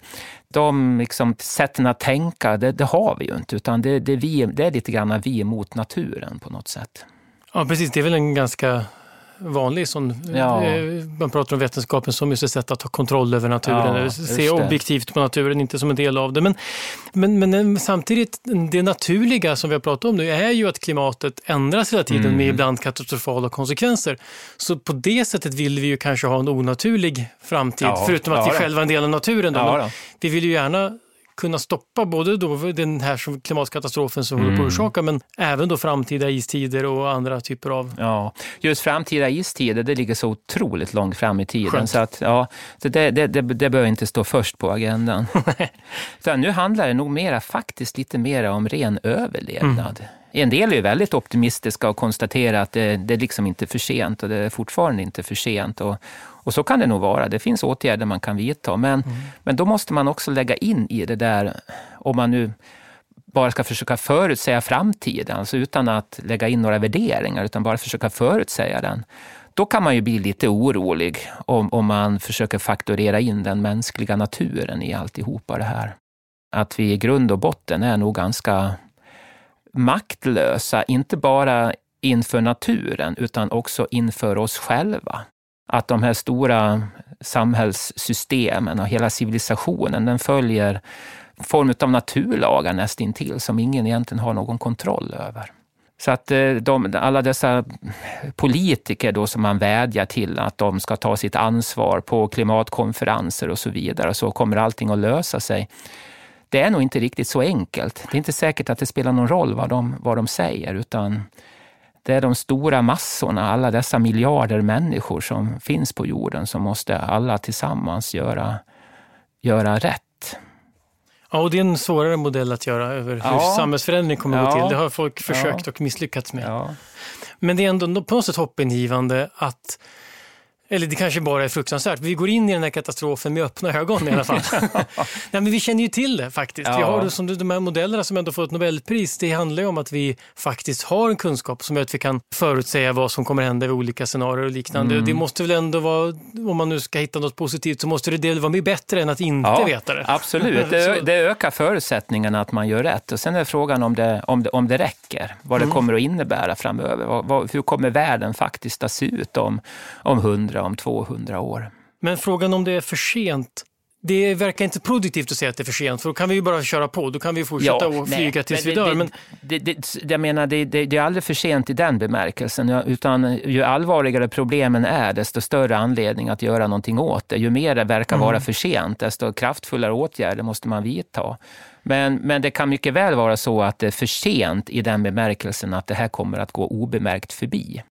de liksom, sätten att tänka, det, det har vi ju inte, utan det, det, vi, det är lite grann vi mot naturen på något sätt. Ja, precis. Det är väl en ganska vanlig sån, ja. Eh, man pratar om vetenskapen som just ett sätt att ha kontroll över naturen, ja, se objektivt på naturen, inte som en del av det. Men, men, men samtidigt, det naturliga som vi har pratat om nu är ju att klimatet ändras hela tiden mm. med ibland katastrofala konsekvenser. Så på det sättet vill vi ju kanske ha en onaturlig framtid, ja, förutom att vi själva är en del av naturen. Då. Vi vill ju gärna kunna stoppa både då den här klimatkatastrofen som mm. håller på att mm. orsaka, men även då framtida istider och andra typer av... Ja, just framtida istider, det ligger så otroligt långt fram i tiden. Skönt. Så, att, ja, så det, det, det, det bör inte stå först på agendan. [laughs] nu handlar det nog mera, faktiskt lite mer om ren överlevnad. Mm. En del är väldigt optimistiska och konstaterar att det, det är liksom inte för sent och det är fortfarande inte för sent. Och, och så kan det nog vara. Det finns åtgärder man kan vidta. Men, mm. men då måste man också lägga in i det där, om man nu bara ska försöka förutsäga framtiden, alltså utan att lägga in några värderingar, utan bara försöka förutsäga den. Då kan man ju bli lite orolig om, om man försöker faktorera in den mänskliga naturen i alltihopa det här. Att vi i grund och botten är nog ganska maktlösa, inte bara inför naturen utan också inför oss själva. Att de här stora samhällssystemen och hela civilisationen, den följer form av naturlagar nästintill som ingen egentligen har någon kontroll över. Så att eh, de, alla dessa politiker då som man vädjar till att de ska ta sitt ansvar på klimatkonferenser och så vidare, så kommer allting att lösa sig det är nog inte riktigt så enkelt. Det är inte säkert att det spelar någon roll vad de, vad de säger, utan det är de stora massorna, alla dessa miljarder människor som finns på jorden, som måste alla tillsammans göra, göra rätt. Ja, och det är en svårare modell att göra över hur ja. samhällsförändring kommer ja. gå till. Det har folk försökt ja. och misslyckats med. Ja. Men det är ändå på något sätt hoppingivande att eller det kanske bara är fruktansvärt. Vi går in i den här katastrofen med öppna ögon i alla fall. [laughs] Nej, men vi känner ju till det faktiskt. Ja. Vi har som de här modellerna som ändå fått Nobelpris. Det handlar ju om att vi faktiskt har en kunskap som gör att vi kan förutsäga vad som kommer hända i olika scenarier och liknande. Mm. Det måste väl ändå vara, om man nu ska hitta något positivt, så måste det vara mycket bättre än att inte ja, veta det. Absolut, det, [laughs] det, ökar förutsättningarna att man gör rätt. Och sen är frågan om det, om det, om det räcker, vad det mm. kommer att innebära framöver. Vad, hur kommer världen faktiskt att se ut om, om 100 om 200 år. Men frågan om det är för sent det verkar inte produktivt att säga att det är för sent, för då kan vi ju bara köra på. Då kan vi fortsätta ja, och flyga nej, tills vi dör. Men... Det, det, jag menar, det, det, det, är aldrig för sent i den bemärkelsen. Utan ju allvarligare problemen är, desto större anledning att göra någonting åt det. Ju mer det verkar mm. vara för sent, desto kraftfullare åtgärder måste man vidta. Men, men det kan mycket väl vara så att det är för sent i den bemärkelsen att det här kommer att gå obemärkt förbi.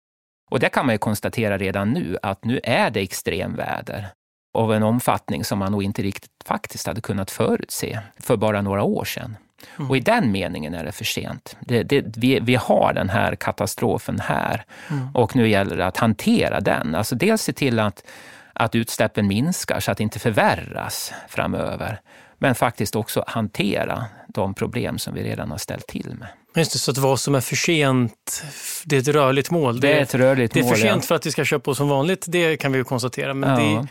Och det kan man ju konstatera redan nu, att nu är det extremväder av en omfattning som man nog inte riktigt faktiskt hade kunnat förutse för bara några år sedan. Mm. Och i den meningen är det för sent. Det, det, vi, vi har den här katastrofen här mm. och nu gäller det att hantera den. Alltså dels se till att, att utsläppen minskar så att det inte förvärras framöver. Men faktiskt också hantera de problem som vi redan har ställt till med. Just det, så att vad som är för sent, det är ett rörligt mål. Det är ett rörligt mål, Det är för sent ja. för att vi ska köpa på som vanligt, det kan vi ju konstatera. Men ja. det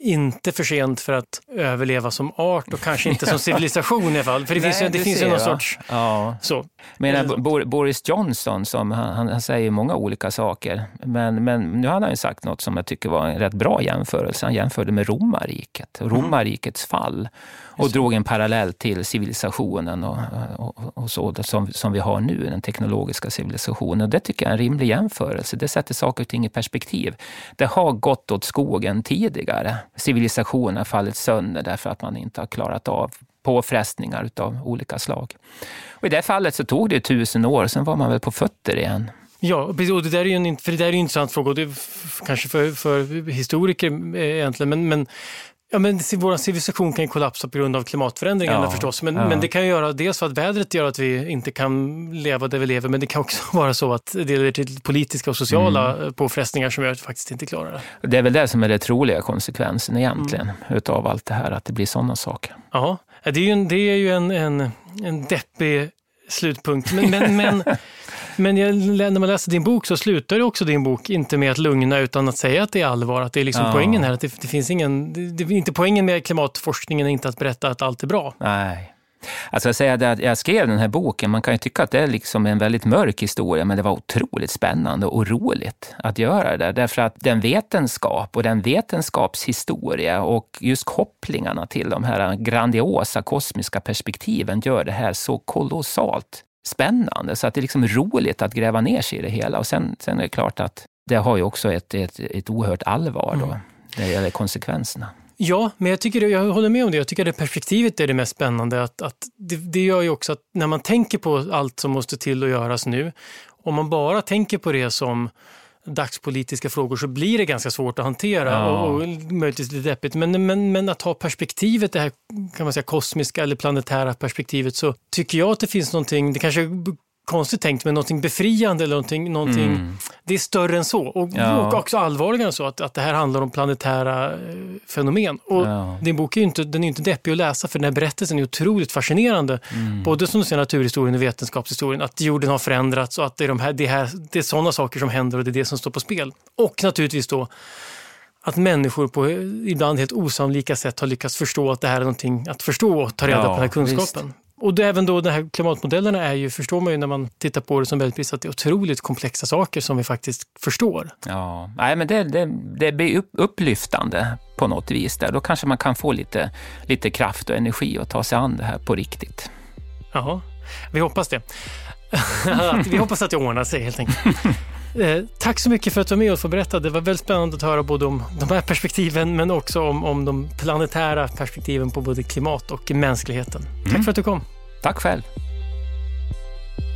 inte för sent för att överleva som art och kanske inte [laughs] som civilisation i alla fall. För det Nej, finns ju, det finns ju någon sorts... Ja. Så. Men Boris Johnson, som, han, han, säger många olika saker, men, men nu har han ju sagt något som jag tycker var en rätt bra jämförelse. Han jämförde med romarriket, mm. romarrikets fall och drog en parallell till civilisationen och, och, och så som, som vi har nu, den teknologiska civilisationen. Det tycker jag är en rimlig jämförelse. Det sätter saker och ting i perspektiv. Det har gått åt skogen tidigare. Civilisationen har fallit sönder därför att man inte har klarat av påfrestningar av olika slag. Och I det fallet så tog det tusen år, sen var man väl på fötter igen. Ja, och det där är ju en, för det där är en intressant fråga, och det kanske för, för historiker eh, egentligen, men, men Ja, men vår civilisation kan ju kollapsa på grund av klimatförändringarna ja, förstås. Men, ja. men det kan ju göra dels för att vädret gör att vi inte kan leva där vi lever, men det kan också [laughs] vara så att det leder till politiska och sociala mm. påfrestningar som gör att vi faktiskt inte klarar det. Det är väl det som är den troliga konsekvensen egentligen mm. utav allt det här, att det blir sådana saker. Ja, det är ju en, det är ju en, en, en deppig slutpunkt. Men, men, men [laughs] Men jag, när man läser din bok så slutar ju också din bok inte med att lugna utan att säga att det är allvar. Att det är liksom ja. poängen här. Att det, det finns ingen, det, det, inte poängen med klimatforskningen är inte att berätta att allt är bra. Nej. Alltså jag, säger att jag skrev den här boken, man kan ju tycka att det är liksom en väldigt mörk historia, men det var otroligt spännande och roligt att göra det. Därför att den vetenskap och den vetenskapshistoria och just kopplingarna till de här grandiosa kosmiska perspektiven gör det här så kolossalt spännande. Så att det är liksom roligt att gräva ner sig i det hela. Och sen, sen är det klart att det har ju också ett, ett, ett oerhört allvar då, mm. när det gäller konsekvenserna. Ja, men jag, tycker, jag håller med om det. Jag tycker att det perspektivet är det mest spännande. Att, att det, det gör ju också att när man tänker på allt som måste till att göras nu, om man bara tänker på det som dagspolitiska frågor så blir det ganska svårt att hantera ja. och, och möjligtvis lite deppigt. Men, men, men att ha perspektivet, det här kan man säga kosmiska eller planetära perspektivet, så tycker jag att det finns någonting, det kanske konstigt tänkt, men någonting befriande eller någonting, någonting mm. det är större än så. Och, ja. och också allvarligare än så, att, att det här handlar om planetära eh, fenomen. Och ja. Din bok är ju inte, den är inte deppig att läsa, för den här berättelsen är otroligt fascinerande. Mm. Både som du ser naturhistorien och vetenskapshistorien, att jorden har förändrats och att det är, de här, det, här, det är sådana saker som händer och det är det som står på spel. Och naturligtvis då att människor på ibland helt osannolika sätt har lyckats förstå att det här är någonting att förstå och ta reda ja, på den här kunskapen. Visst. Och det, även då de här klimatmodellerna är ju, förstår man ju när man tittar på det som Nobelpris, att det är otroligt komplexa saker som vi faktiskt förstår. Ja, nej, men det, det, det blir upplyftande på något vis. Där. Då kanske man kan få lite, lite kraft och energi att ta sig an det här på riktigt. Ja, vi hoppas det. [laughs] vi hoppas att det ordnar sig helt enkelt. [laughs] Eh, tack så mycket för att du var med och för berätta. Det var väldigt spännande att höra både om de här perspektiven men också om, om de planetära perspektiven på både klimat och mänskligheten. Mm. Tack för att du kom. Tack själv.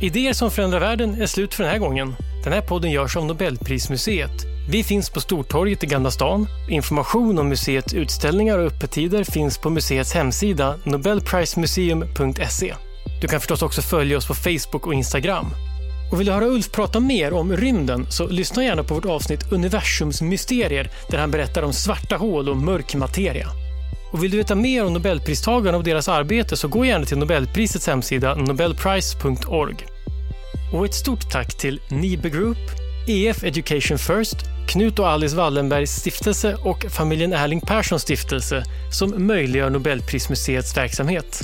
Idéer som förändrar världen är slut för den här gången. Den här podden görs av Nobelprismuseet. Vi finns på Stortorget i Gamla stan. Information om museets utställningar och öppettider finns på museets hemsida nobelprismuseum.se. Du kan förstås också följa oss på Facebook och Instagram. Och vill du höra Ulf prata mer om rymden så lyssna gärna på vårt avsnitt Universums mysterier där han berättar om svarta hål och mörk materia. Och vill du veta mer om Nobelpristagarna och deras arbete så gå gärna till Nobelprisets hemsida nobelprice.org. Och ett stort tack till Nibe Group, EF Education First, Knut och Alice Wallenbergs stiftelse och familjen Erling Perssons stiftelse som möjliggör Nobelprismuseets verksamhet.